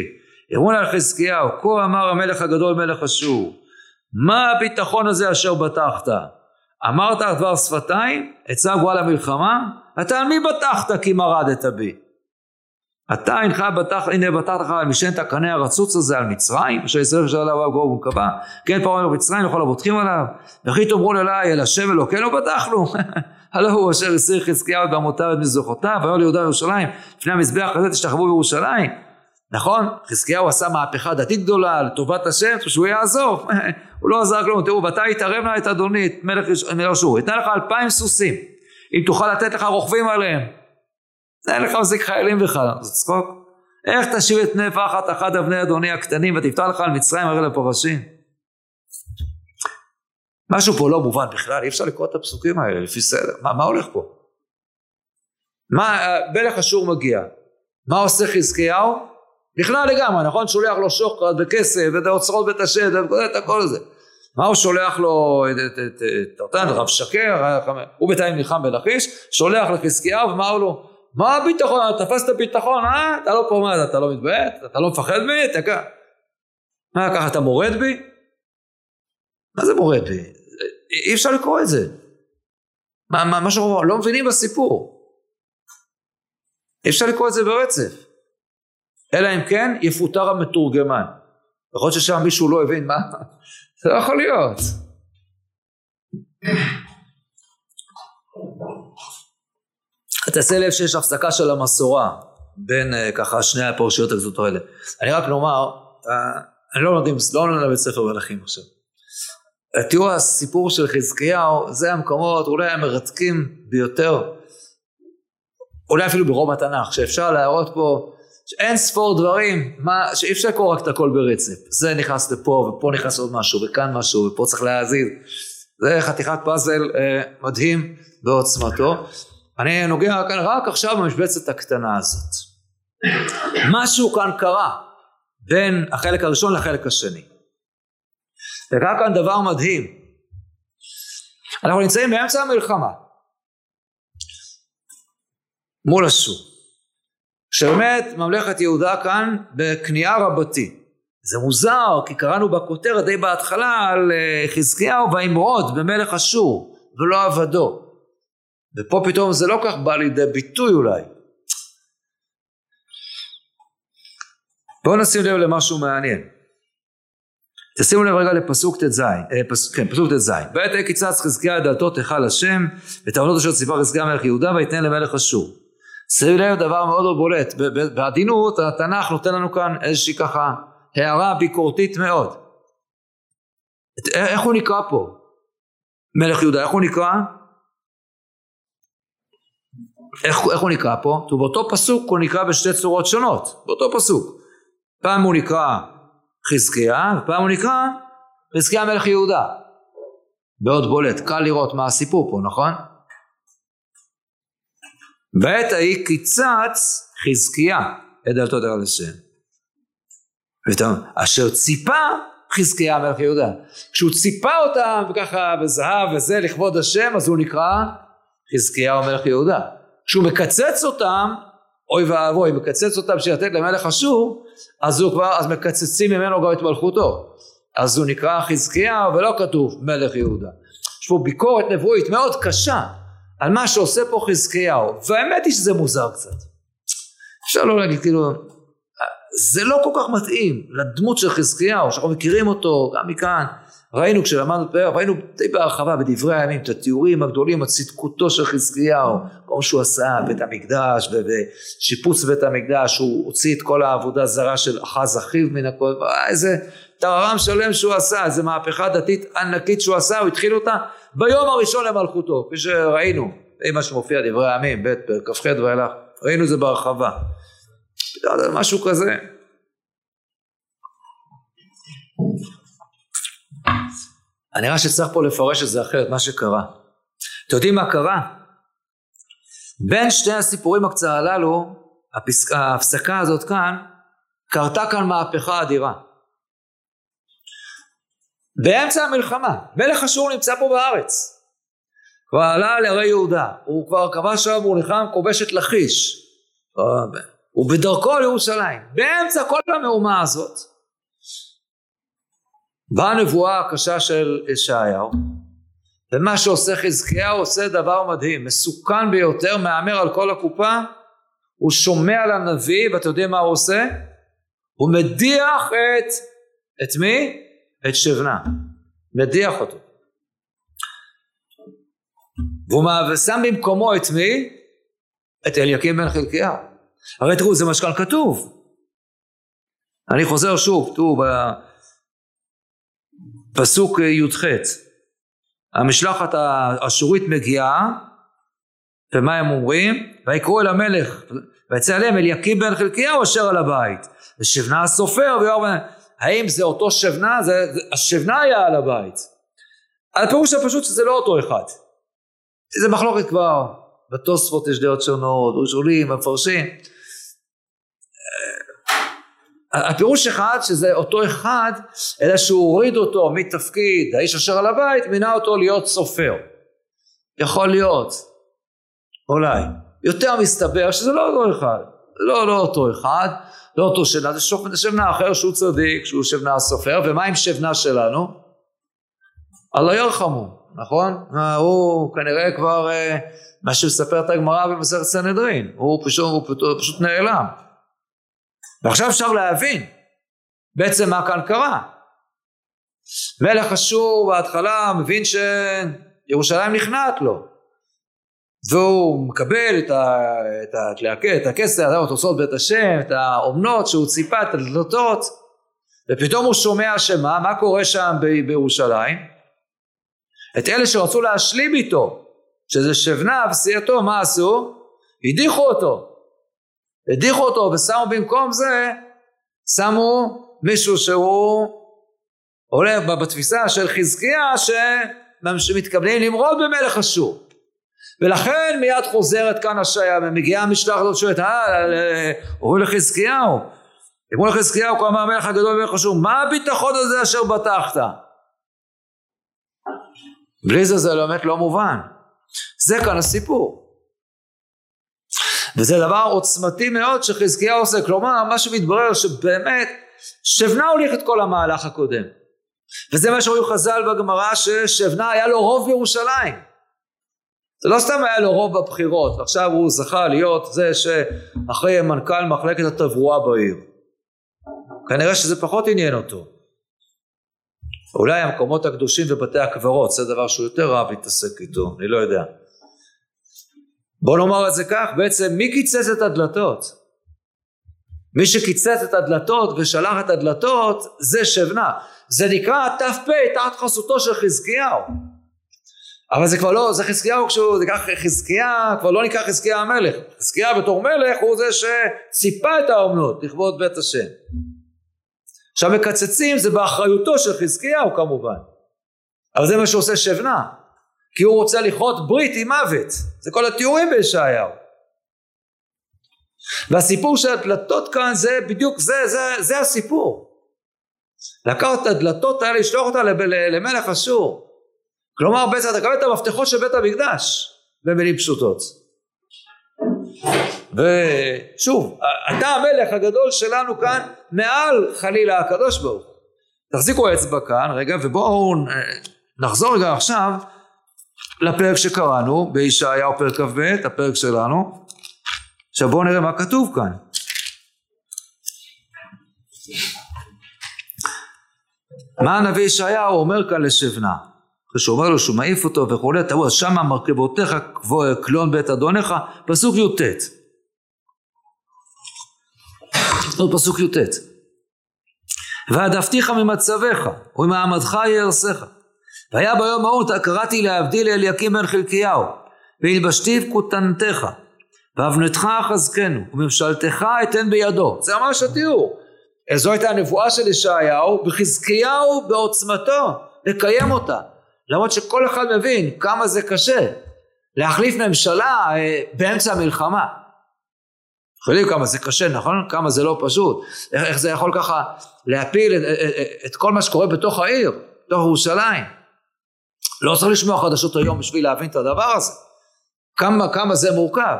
Speaker 2: יראו על חזקיהו כה אמר המלך הגדול מלך אשור מה הביטחון הזה אשר בטחת? אמרת דבר שפתיים? עצה גבוהה למלחמה אתה על מי בטחת כי מרדת בי? אתה אינך בטח, הנה בטחת לך על משענת הקנה הרצוץ הזה על מצרים, אשר ישראל חשב עליו הגור וקבע, כן פרעה במצרים לכל הבוטחים עליו, וכי תאמרו אליי אל השם אלוקינו בטחנו, *laughs* הלא הוא אשר הסיר חזקיהו את מזוכותיו, ויאמר ליהודה וירושלים, לפני המזבח הזה תשתחוו בירושלים, נכון? חזקיהו עשה מהפכה דתית גדולה לטובת השם, שהוא יעזור, *laughs* הוא לא עזר כלום, תראו, ואתה יתערב נא את אדוני, את מלך אשור, יתן לך אלפיים סוסים, אם תוכל לתת לך רוכבים עליהם, אין לך מספיק חיילים בכלל, זה צחוק. איך תשיב את פני אחד אבני אדוני הקטנים ותפתח לך על מצרים הרי לפרשים? משהו פה לא מובן בכלל, אי אפשר לקרוא את הפסוקים האלה לפי סדר, מה, מה הולך פה? מה, מלך אשור מגיע, מה עושה חזקיהו? נכנע לגמרי, נכון? שולח לו שוחד וכסף ואת האוצרות ואת השד ואת הכל הזה. מה הוא שולח לו את טרטן, רב שקר, הוא בינתיים נלחם בלכיש, שולח לחזקיהו הוא לו? מה הביטחון? תפסת ביטחון, אה? אתה לא פה, מה, אתה לא מתבייש? אתה לא מפחד בי? תקע. מה, ככה אתה מורד בי? מה זה מורד בי? אי אפשר לקרוא את זה. מה, מה, מה שאנחנו לא מבינים בסיפור. אי אפשר לקרוא את זה ברצף. אלא אם כן יפוטר המתורגמן. יכול להיות ששם מישהו לא הבין מה, זה *laughs* לא יכול להיות. תעשה לב שיש הפסקה של המסורה בין uh, ככה שני הפרשיות הגזות האלה. אני רק נאמר, uh, אני לא לומדים, לא לומד בית ספר מלכים עכשיו. תראו הסיפור של חזקיהו, זה המקומות אולי המרתקים ביותר, אולי אפילו ברוב התנ"ך, שאפשר להראות פה אין ספור דברים, מה, שאי אפשר לקרוא רק את הכל ברצף. זה נכנס לפה, ופה נכנס עוד משהו, וכאן משהו, ופה צריך להזיז. זה חתיכת פאזל אה, מדהים בעוצמתו. אני נוגע כאן רק עכשיו במשבצת הקטנה הזאת. משהו כאן קרה בין החלק הראשון לחלק השני. וקרה כאן דבר מדהים. אנחנו נמצאים באמצע המלחמה מול אשור. שבאמת ממלכת יהודה כאן בכניעה רבתי. זה מוזר כי קראנו בכותרת די בהתחלה על אה, חזקיהו וימרוד במלך אשור ולא עבדו. ופה פתאום זה לא כך בא לידי ביטוי אולי. בואו נשים לב למשהו מעניין. תשימו לב רגע לפסוק ט"ז, אה, פס, כן, פסוק ט"ז. בעת עת קיצץ חזקיה את דלתות היכל השם, ואת העונות אשר ציווה חזקיה מלך יהודה, ויתן למלך אשור. שימו לב דבר מאוד מאוד בולט, בעדינות התנ"ך נותן לנו כאן איזושהי ככה הערה ביקורתית מאוד. איך הוא נקרא פה? מלך יהודה, איך הוא נקרא? איך, איך הוא נקרא פה? באותו פסוק הוא נקרא בשתי צורות שונות, באותו פסוק. פעם הוא נקרא חזקיה, ופעם הוא נקרא חזקיה מלך יהודה. מאוד בולט, קל לראות מה הסיפור פה, נכון? בעת ההיא קיצץ חזקיה את דלתות על השם. אשר ציפה חזקיה מלך יהודה. כשהוא ציפה אותם וככה בזהב וזה לכבוד השם אז הוא נקרא חזקיה מלך יהודה. כשהוא מקצץ אותם, אוי ואבוי, מקצץ אותם בשביל לתת למלך אשור, אז הוא כבר, אז מקצצים ממנו גם את מלכותו. אז הוא נקרא חזקיהו ולא כתוב מלך יהודה. יש פה ביקורת נבואית מאוד קשה על מה שעושה פה חזקיהו, והאמת היא שזה מוזר קצת. אפשר לא להגיד כאילו, זה לא כל כך מתאים לדמות של חזקיהו, שאנחנו מכירים אותו גם מכאן, ראינו כשלמדנו את פרק, ראינו די בהרחבה בדברי הימים את התיאורים הגדולים, הצדקותו של חזקיהו, כמו שהוא עשה בית המקדש ושיפוץ בית המקדש, הוא הוציא את כל העבודה הזרה של אחז אחיו מן הכל, איזה טררם שלם שהוא עשה, איזה מהפכה דתית ענקית שהוא עשה, הוא התחיל אותה ביום הראשון למלכותו, כפי שראינו, זה מה שמופיע דברי הימים, בית פרק כ"ח ואילך, ראינו זה בהרחבה. משהו כזה. נראה שצריך פה לפרש את זה אחרת, מה שקרה. אתם יודעים מה קרה? בין שני הסיפורים הקצרה הללו, הפסק, ההפסקה הזאת כאן, קרתה כאן מהפכה אדירה. באמצע המלחמה, מלך אשור נמצא פה בארץ. כבר עלה להרי יהודה, הוא כבר קבע שם, הוא נלחם כובש את לכיש. הוא בדרכו לירושלים. באמצע כל המהומה הזאת, באה הנבואה הקשה של ישעיהו, ומה שעושה חזקיהו עושה דבר מדהים, מסוכן ביותר, מהמר על כל הקופה, הוא שומע לנביא, ואתם יודעים מה הוא עושה? הוא מדיח את, את מי? את שבנה. מדיח אותו. והוא שם במקומו את מי? את אליקים בן חלקיהו. הרי תראו, זה מה שכאן כתוב. אני חוזר שוב, תראו, בפסוק י"ח, המשלחת האשורית מגיעה, ומה הם אומרים? ויקראו אל המלך, ויצא עליהם אליקים בן חלקיהו אשר על הבית, ושבנה הסופר ויואב, האם זה אותו שבנה? זה, השבנה היה על הבית. הפירוש הפשוט שזה לא אותו אחד. זה מחלוקת כבר, בתוספות יש דעות שונות, ראשונים, מפרשים. הפירוש אחד שזה אותו אחד, אלא שהוא הוריד אותו מתפקיד האיש אשר על הבית, מינה אותו להיות סופר. יכול להיות, אולי. יותר מסתבר שזה לא אותו אחד. לא, לא אותו אחד, לא אותו שבנה, זה שבנה אחר שהוא צדיק, שהוא שבנה הסופר, ומה עם שבנה שלנו? אללה ירחמו. נכון? הוא כנראה כבר, אה, מה שמספר את הגמרא במסכת סנהדרין, הוא הוא פשוט נעלם. ועכשיו אפשר להבין בעצם מה כאן קרה. מלך אשור בהתחלה מבין שירושלים נכנעת לו והוא מקבל את, ה, את, ה, את הכסף, את תוצאות בית השם, את האומנות שהוא ציפה, את הדלתות ופתאום הוא שומע שמה, מה קורה שם בירושלים? את אלה שרצו להשלים איתו, שזה שבנה וסיעתו, מה עשו? הדיחו אותו. הדיחו אותו ושמו במקום זה, שמו מישהו שהוא עולה בתפיסה של חזקיה שמתכוונים למרוד במלך אשור. ולכן מיד חוזרת כאן השעיה ומגיעה המשלחת הזאת שואלת אה אומרים לחזקיהו אמרו לחזקיהו כה אמר המלך הגדול במלך אשור מה הביטחון הזה אשר בטחת בלי זה זה באמת לא מובן. זה כאן הסיפור. וזה דבר עוצמתי מאוד שחזקיה עושה, כלומר מה שמתברר שבאמת שבנה הוליך את כל המהלך הקודם. וזה מה שאומרים חז"ל בגמרא ששבנה היה לו רוב בירושלים. זה לא סתם היה לו רוב בבחירות, ועכשיו הוא זכה להיות זה שאחרי מנכ"ל מחלקת התברואה בעיר. כנראה שזה פחות עניין אותו. אולי המקומות הקדושים ובתי הקברות, זה דבר שהוא יותר רב להתעסק איתו, אני לא יודע. בוא נאמר את זה כך, בעצם מי קיצץ את הדלתות? מי שקיצץ את הדלתות ושלח את הדלתות זה שבנה. זה נקרא ת"פ תחת חסותו של חזקיהו. אבל זה כבר לא, זה חזקיהו כשהוא, זה נקרא חזקיה, כבר לא נקרא חזקיה המלך. חזקיה בתור מלך הוא זה שציפה את האומנות לכבוד בית השם. עכשיו מקצצים זה באחריותו של חזקיהו כמובן אבל זה מה שעושה שבנה כי הוא רוצה לכרות ברית עם מוות. זה כל התיאורים בישעיהו. והסיפור של הדלתות כאן זה בדיוק זה זה זה הסיפור. לקחת את הדלתות האלה לשלוח אותה למלך אשור. כלומר בעצם אתה קבל את המפתחות של בית המקדש במילים פשוטות. ושוב, אתה המלך הגדול שלנו כאן מעל חלילה הקדוש ברוך הוא. תחזיקו אצבע כאן רגע ובואו נחזור רגע עכשיו לפרק שקראנו בישעיהו פרק כ"ב, הפרק שלנו. עכשיו בואו נראה מה כתוב כאן. מה הנביא ישעיהו אומר כאן לשבנה? אחרי שהוא אומר לו שהוא מעיף אותו וכולי, תראו, שמה מרכבותיך קלון בית אדונך, פסוק י"ט. עוד פסוק י"ט. והעדפתיך ממצבך וממעמדך יהרסך. והיה ביום ההוא קראתי להבדיל אליקים בן חלקיהו והלבשתיו כותנתך ואבנתך אחזקנו, וממשלתך אתן בידו. זה ממש התיאור. זו הייתה הנבואה של ישעיהו, וחזקיהו בעוצמתו לקיים אותה. למרות שכל אחד מבין כמה זה קשה להחליף ממשלה אה, באמצע המלחמה. אנחנו יודעים כמה זה קשה, נכון? כמה זה לא פשוט. איך, איך זה יכול ככה להפיל את, את, את כל מה שקורה בתוך העיר, בתוך ירושלים. לא צריך לשמוע חדשות היום בשביל להבין את הדבר הזה. כמה, כמה זה מורכב.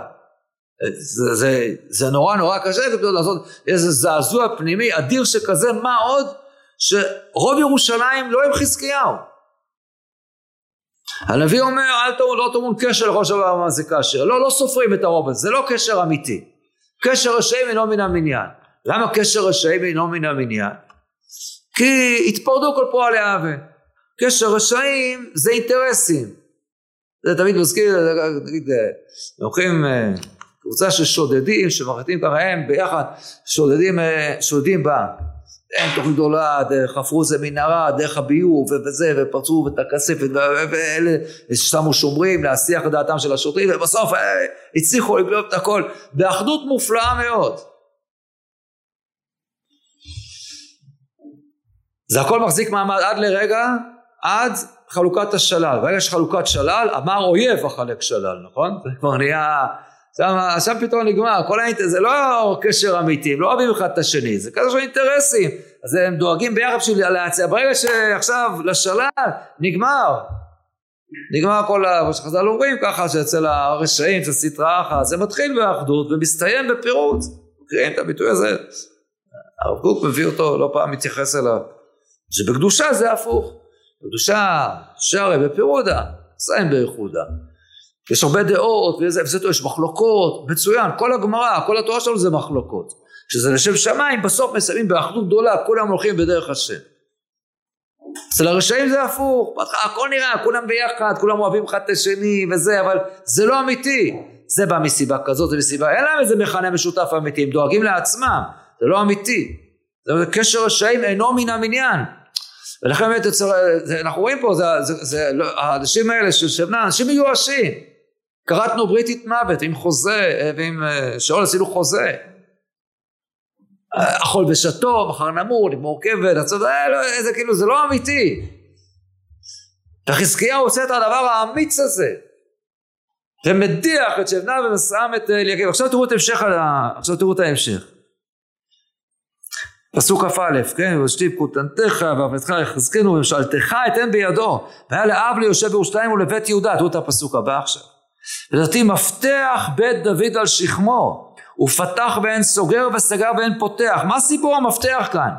Speaker 2: זה, זה, זה נורא נורא קשה לעשות איזה זעזוע פנימי אדיר שכזה, מה עוד? שרוב ירושלים לא עם חזקיהו. הנביא אומר, אל תאמרו, לא תאמרו קשר לראש הממשלה מה זה קשר. לא, לא סופרים את הרוב הזה, זה לא קשר אמיתי. קשר רשעים אינו מן המניין. למה קשר רשעים אינו מן המניין? כי התפרדו כל פועלי האוון. קשר רשעים זה אינטרסים. זה תמיד מזכיר, נגיד, לוקחים אה, קבוצה של שודדים שמחליטים ככה הם ביחד שודדים, אה, שודדים בה אין תוכנית גדולה, חפרו איזה מנהרה, דרך הביוב וזה, ופרצו את הכספת, ואלה שמו שומרים להסיח את דעתם של השוטרים, ובסוף אה, הצליחו לגלוב את הכל, באחדות מופלאה מאוד. זה הכל מחזיק מעמד עד לרגע, עד חלוקת השלל. ברגע שחלוקת שלל, אמר אויב החלק שלל, נכון? זה כבר נהיה... שם, שם פתאום נגמר, כל האינטר... זה לא קשר אמיתי, הם לא אוהבים אחד את השני, זה כזה של אינטרסים, אז הם דואגים ביחד בשביל להציע, ברגע שעכשיו לשלל, נגמר, נגמר כל ה... מה שחז"ל אומרים ככה, שאצל הרשעים, אצל סטרא אחת, זה מתחיל באחדות ומסתיים בפירוט, מכירים את הביטוי הזה, הרב קוק מביא אותו, לא פעם מתייחס אליו, שבקדושה זה הפוך, בקדושה שרי בפירודה, מסיים באיחודה. יש הרבה דעות, וזה, וזה, יש מחלוקות, מצוין, כל הגמרא, כל התורה שלנו זה מחלוקות. כשזה לשם שמיים, בסוף מסיימים באחדות גדולה, כולם הולכים בדרך השם. אצל הרשעים זה הפוך, הכל נראה, כולם ביחד, כולם אוהבים אחד את השני וזה, אבל זה לא אמיתי. זה בא מסיבה כזאת, זה מסיבה, אין להם איזה מכנה משותף אמיתי, הם דואגים לעצמם, זה לא אמיתי. זה קשר רשעים אינו מן המניין. ולכן באמת אנחנו רואים פה, זה, זה, זה, לא, האנשים האלה של שבנה, אנשים מיואשים. כרתנו בריתית מוות עם חוזה ועם אה, שאול עשינו חוזה. אכול בשעתו מחר נמור נגמור כבד אה, לא, זה כאילו זה לא אמיתי. וחזקיהו עושה את הדבר האמיץ הזה. ומדיח את שבנה ומסעם את אליקים. עכשיו תראו את המשך עכשיו תראו את ההמשך פסוק כ"א, כן, ושתיב כותנתך ועבדך יחזקנו וממשלתך אתן בידו והיה לאב ליושב בירושלים ולבית יהודה, תראו את הפסוק הבא עכשיו לדעתי מפתח בית דוד על שכמו ופתח ואין סוגר וסגר ואין פותח מה סיפור המפתח כאן?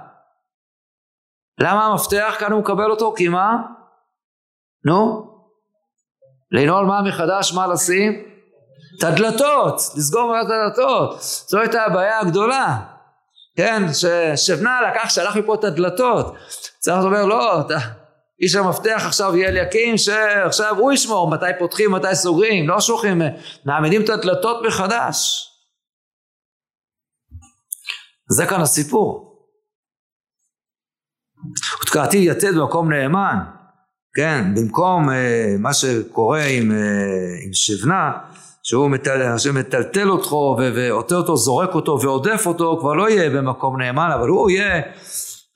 Speaker 2: למה המפתח כאן הוא מקבל אותו? כי מה? נו? לנעול מה מחדש מה לשים? את הדלתות, לסגור את הדלתות זו הייתה הבעיה הגדולה כן, ששבנה לקח, שלח מפה את הדלתות. צריך לומר לא, אתה איש המפתח עכשיו יהיה אליקים שעכשיו הוא ישמור מתי פותחים מתי סוגרים לא שולחים מעמידים את הדלתות מחדש. זה כאן הסיפור. ותקעתי יתד במקום נאמן. כן במקום אה, מה שקורה עם, אה, עם שבנה שהוא מטל, מטלטל אותו ועוטה אותו זורק אותו ועודף אותו כבר לא יהיה במקום נאמן אבל הוא יהיה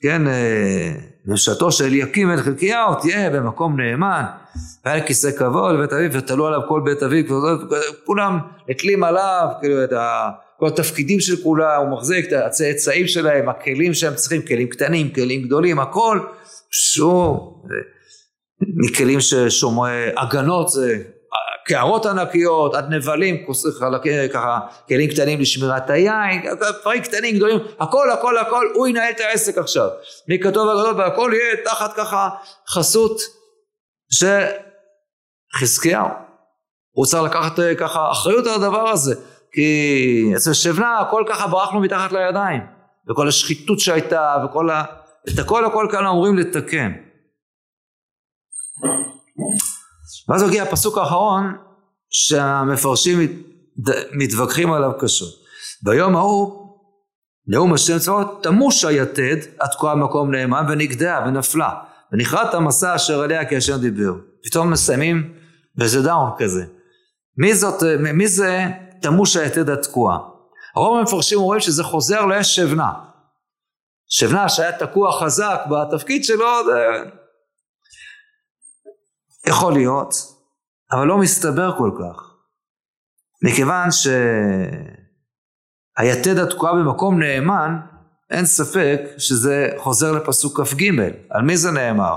Speaker 2: כן אה, ממשלתו של אליקים בן חלקיהו תהיה במקום נאמן. והיה כיסא כבוד לבית אביו ותלו עליו כל בית אביו כולם נתלים עליו כאילו את ה... כל התפקידים של כולם הוא מחזיק את הצאצאים שלהם הכלים שהם צריכים כלים קטנים כלים גדולים הכל. שהוא מכלים ששומרי הגנות קערות ענקיות, עד נבלים, ככה כלים קטנים לשמירת היין, דברים קטנים גדולים, הכל הכל הכל, הוא ינהל את העסק עכשיו, מכתוב הגדול והכל יהיה תחת ככה חסות שחזקיהו, הוא צריך לקחת ככה אחריות על הדבר הזה, כי אצל שבנה הכל ככה ברחנו מתחת לידיים, וכל השחיתות שהייתה וכל ה... את הכל הכל כאן אמורים לתקן. ואז הגיע הפסוק האחרון שהמפרשים מת, מתווכחים עליו קשות. ביום ההוא נאום השם צבאות תמוש היתד התקועה במקום נאמן ונגדעה ונפלה ונכרת המסע אשר עליה כי השם דיבר. פתאום מסיימים באיזה דאון כזה. מי זאת, מי זה תמוש היתד התקועה. הרוב המפרשים אומרים שזה חוזר לאש שבנה. שבנה שהיה תקוע חזק בתפקיד שלו, יכול להיות, אבל לא מסתבר כל כך. מכיוון שהיתד התקועה במקום נאמן, אין ספק שזה חוזר לפסוק כ"ג. על מי זה נאמר?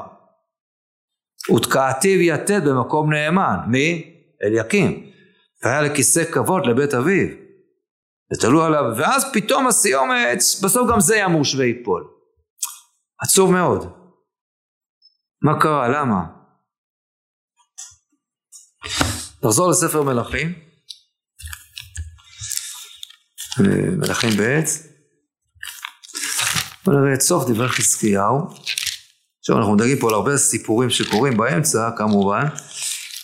Speaker 2: ותקעתיו יתד במקום נאמן. מי? אליקים. והיה לכיסא כבוד לבית אביו. ותלו עליו, ואז פתאום הסיומת, בסוף גם זה ימוש ויפול. עצוב מאוד. מה קרה? למה? נחזור לספר מלכים. מלכים ב', בוא נראה את סוף דברי חזקיהו. עכשיו אנחנו מדברים פה על הרבה סיפורים שקורים באמצע כמובן,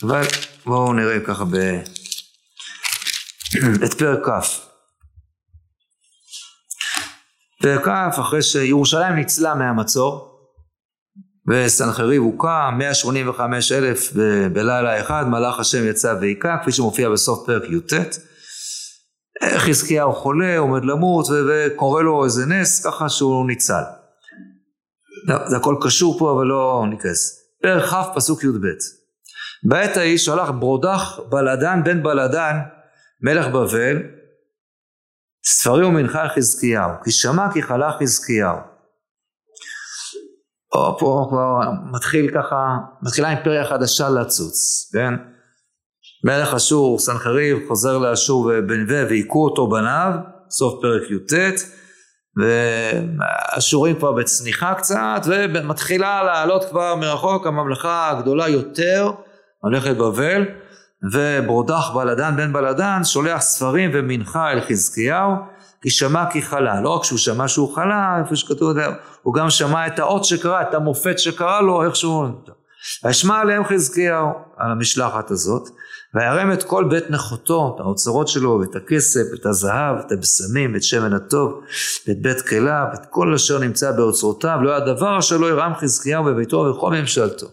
Speaker 2: אבל בואו נראה ככה ב... את פרק כ'. פרק כ', אחרי שירושלים ניצלה מהמצור, וסנחריב הוקם, 185 אלף בלילה אחד, מלאך השם יצא והיכה, כפי שמופיע בסוף פרק י"ט. חזקיהו חולה, עומד למות, וקורה לו איזה נס, ככה שהוא ניצל. לא, זה הכל קשור פה, אבל לא ניכנס. פרק כ', פסוק י"ב. בעת ההיא שלח ברודח בלדן בן בלדן, מלך בבל, ספרים ומנחה חזקיהו, כי שמע כי חלה חזקיהו. או פה כבר מתחיל ככה, מתחילה אימפריה חדשה לצוץ, כן? מלך אשור, סנחריב, חוזר לאשור בנווה והיכו אותו בניו, סוף פרק י"ט, והאשורים כבר בצניחה קצת, ומתחילה לעלות כבר מרחוק הממלכה הגדולה יותר, ממלכת בבל, וברודח בלדן בן בלדן שולח ספרים ומנחה אל חזקיהו, כי שמע כי חלה. לא רק שהוא שמע שהוא חלה, איפה שכתוב, הוא גם שמע את האות שקרה, את המופת שקרה לו, איכשהו... וישמע עליהם חזקיהו, על המשלחת הזאת, וירם את כל בית נכותו, את האוצרות שלו, ואת הכסף, את הזהב, את הבשמים, את שמן הטוב, ואת בית כליו, את כל אשר נמצא באוצרותיו, לא היה דבר אשר לא ירם חזקיהו בביתו ובכל ממשלתו.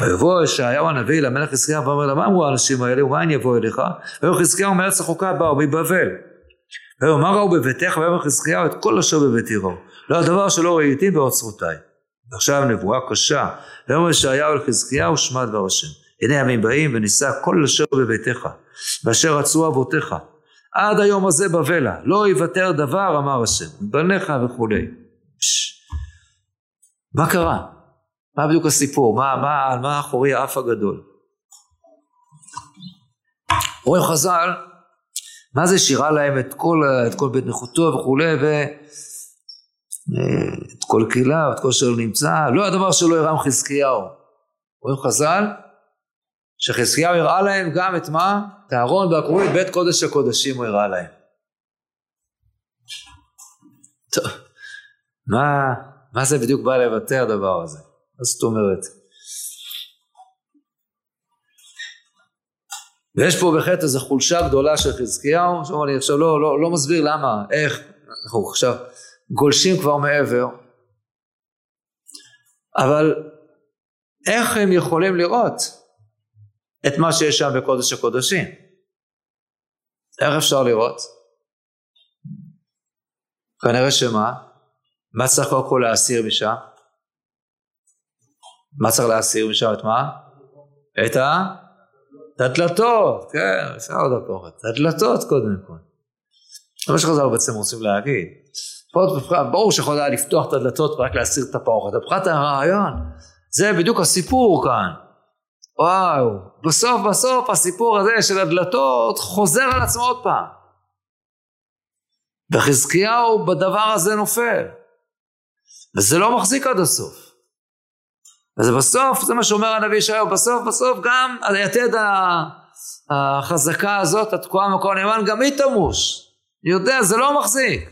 Speaker 2: ויבוא ישעיהו הנביא למלך חזקיהו ואומר לה, מה אמרו האנשים האלה ומה אני אבוא אליך? ויאמר חזקיהו מארץ רחוקה באו מבבל. ויאמר ראו בביתך ויאמר חזקיהו את כל אשר בביתי ראו. לא הדבר שלא ראיתי באוצרותיי. ועכשיו נבואה קשה. ויאמר ישעיהו אל חזקיהו שמע דבר השם. הנה ימים באים ונישא כל אשר בביתך ואשר רצו אבותיך. עד היום הזה בבלה לא יוותר דבר אמר השם בניך וכולי. מה קרה? מה בדיוק הסיפור? מה, מה, מה מאחורי האף הגדול? רואים חז"ל, מה זה שירה להם את כל, את כל בית נכותו וכולי, ואת כל קהילה, את כל אשר נמצא, לא הדבר שלא ירם חזקיהו. רואים חז"ל, שחזקיהו הראה להם גם את מה? את הארון והכרובית, בית קודש הקודשים הוא הראה להם. טוב, מה, מה זה בדיוק בא לבטא הדבר הזה? מה זאת אומרת? ויש פה בהחלט איזו חולשה גדולה של חזקיהו, שאומר אני עכשיו לא, לא, לא מסביר למה, איך, אנחנו עכשיו גולשים כבר מעבר, אבל איך הם יכולים לראות את מה שיש שם בקודש הקודשים? איך אפשר לראות? כנראה שמה? מה צריך קודם כל להסיר משם? מה צריך להסיר משם את מה? את ה... את הדלתות, כן, אפשר עוד הפוכת, את הדלתות קודם כל. זה מה שחז"ל בעצם רוצים להגיד. ברור שיכול היה לפתוח את הדלתות ורק להסיר את הפרוכת, מבחינת הרעיון, זה בדיוק הסיפור כאן. וואו, בסוף בסוף הסיפור הזה של הדלתות חוזר על עצמו עוד פעם. וחזקיהו בדבר הזה נופל. וזה לא מחזיק עד הסוף. אז בסוף, זה מה שאומר הנביא ישעיהו, בסוף בסוף גם על היתד החזקה הזאת, התקועה במקום נאמן, גם היא תמוש. אני יודע, זה לא מחזיק.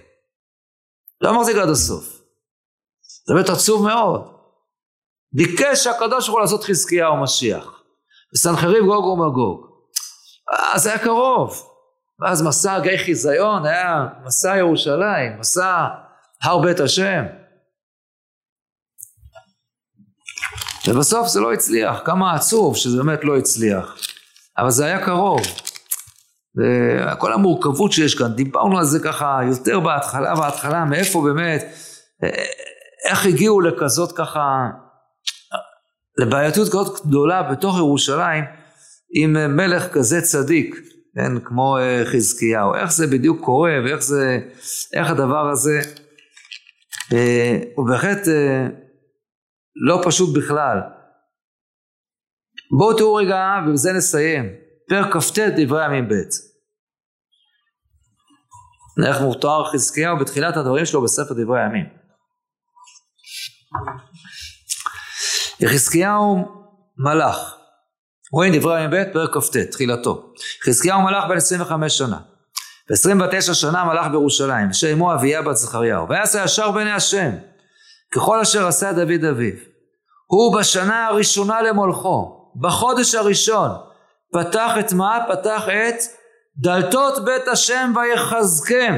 Speaker 2: לא מחזיק עד הסוף. זה באמת עצוב מאוד. ביקש הקדוש ברוך הוא לעשות חזקיהו משיח. וסנחריב גוג ומגוג. אז היה קרוב. ואז מסע גיא חיזיון היה מסע ירושלים, מסע הר בית השם. ובסוף זה לא הצליח, כמה עצוב שזה באמת לא הצליח. אבל זה היה קרוב. כל המורכבות שיש כאן, דיברנו על זה ככה יותר בהתחלה, בהתחלה, מאיפה באמת, איך הגיעו לכזאת ככה, לבעייתיות כזאת גדולה בתוך ירושלים, עם מלך כזה צדיק, כן, כמו אה, חזקיהו, איך זה בדיוק קורה ואיך זה, איך הדבר הזה, אה, הוא בהחלט אה, לא פשוט בכלל. בואו תראו רגע, ובזה נסיים, פרק כ"ט דברי ימים ב'. איך מותואר חזקיהו בתחילת הדברים שלו בספר דברי הימים. יחזקיהו מלאך, רואים דברי הימים ב' פרק כ"ט, תחילתו. חזקיהו מלאך בן 25 שנה. ב-29 שנה מלאך בירושלים, אשר אמו אביה בת זכריהו, ויעשה ישר בעיני השם, ככל אשר עשה דוד אביו. הוא בשנה הראשונה למולכו, בחודש הראשון, פתח את מה? פתח את דלתות בית השם ויחזקם.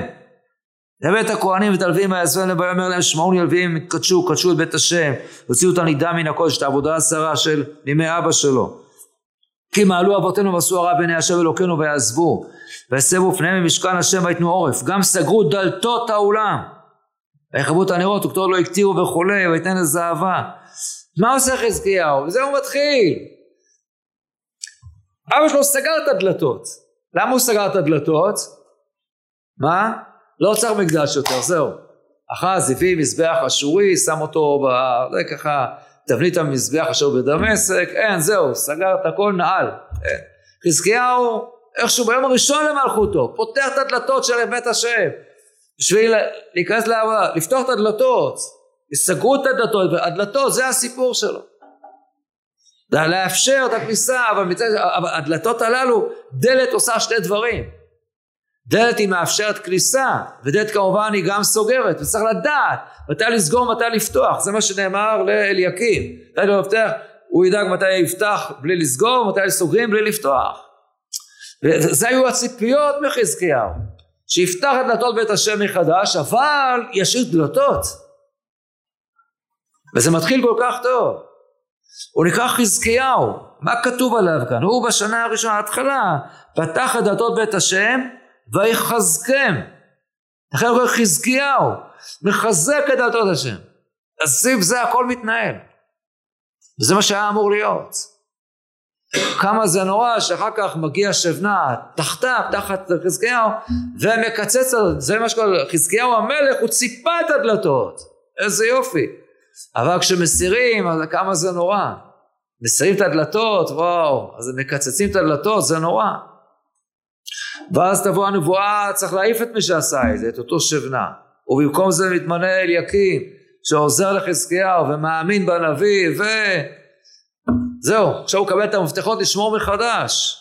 Speaker 2: הבאת הכהנים ואת הלווים ויעשו ויאמר להם שמעו לי הלווים קדשו קדשו את בית השם הוציאו את הנידה מן הקודש את העבודה הזרה של ימי אבא שלו כי מעלו אבותינו ועשו הרע בעיני השם אלוקינו ויעזבו ויסבו פניהם ממשכן השם ויתנו עורף גם סגרו דלתות האולם ויחברו את הנרות וכתוב לא הקטירו וכולי ויתן אהבה מה עושה חזקיהו? וזה הוא מתחיל אבא שלו סגר את הדלתות למה הוא סגר את הדלתות? מה? לא צריך מקדש יותר, זהו. אחז הביא מזבח אשורי, שם אותו, ב... זה ככה, תבנית המזבח אשר בדמשק, אין, זהו, סגר את הכל, נעל. חזקיהו, איכשהו ביום הראשון למלכותו, פותח את הדלתות של בית השם, בשביל להיכנס לעבודה, לפתוח את הדלתות, יסגרו את הדלתות, הדלתות זה הסיפור שלו. לאפשר את הכניסה, אבל, מצד, אבל הדלתות הללו, דלת עושה שני דברים. דלת היא מאפשרת כניסה, ודלת כמובן היא גם סוגרת, וצריך לדעת מתי לסגור, מתי לפתוח, זה מה שנאמר לאליקים. מתי לא יפתח, הוא ידאג מתי יפתח בלי לסגור, מתי סוגרים בלי לפתוח. וזה היו הציפיות מחזקיהו, שיפתח את דלתות בית השם מחדש, אבל ישאיר דלתות. וזה מתחיל כל כך טוב. הוא נקרא חזקיהו, מה כתוב עליו כאן? הוא בשנה הראשונה, ההתחלה, פתח את דלתות בית השם ויחזקם. לכן הוא קורא חזקיהו, מחזק את דלתות השם. אז סביב זה הכל מתנהל. וזה מה שהיה אמור להיות. כמה זה נורא שאחר כך מגיע שבנה תחתיו, תחת חזקיהו, ומקצץ, זה מה שקורה, חזקיהו המלך, הוא ציפה את הדלתות. איזה יופי. אבל כשמסירים, אז כמה זה נורא. מסירים את הדלתות, וואו, אז מקצצים את הדלתות, זה נורא. ואז תבוא הנבואה, צריך להעיף את מי שעשה את זה, את אותו שבנה. ובמקום זה מתמנה אליקים, שעוזר לחזקיהו ומאמין בנביא, ו... זהו, עכשיו הוא מקבל את המפתחות לשמור מחדש.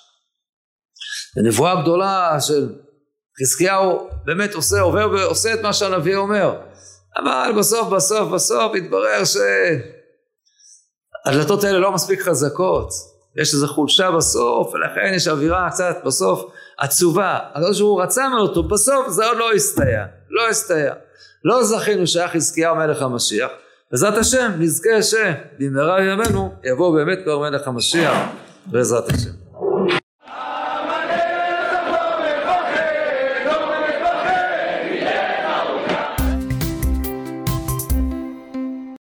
Speaker 2: הנבואה גדולה של חזקיהו באמת עושה, עובר ועושה את מה שהנביא אומר. אבל בסוף בסוף בסוף התברר שהדלתות האלה לא מספיק חזקות, יש איזו חולשה בסוף ולכן יש אווירה קצת בסוף עצובה, אבל שהוא רצה ממנו אותו, בסוף זה עוד לא הסתייע, לא הסתייע. לא זכינו שהיה חזקיהו מלך המשיח, בעזרת השם נזכה שבמהרה בימינו יבוא באמת כבר מלך המשיח בעזרת השם.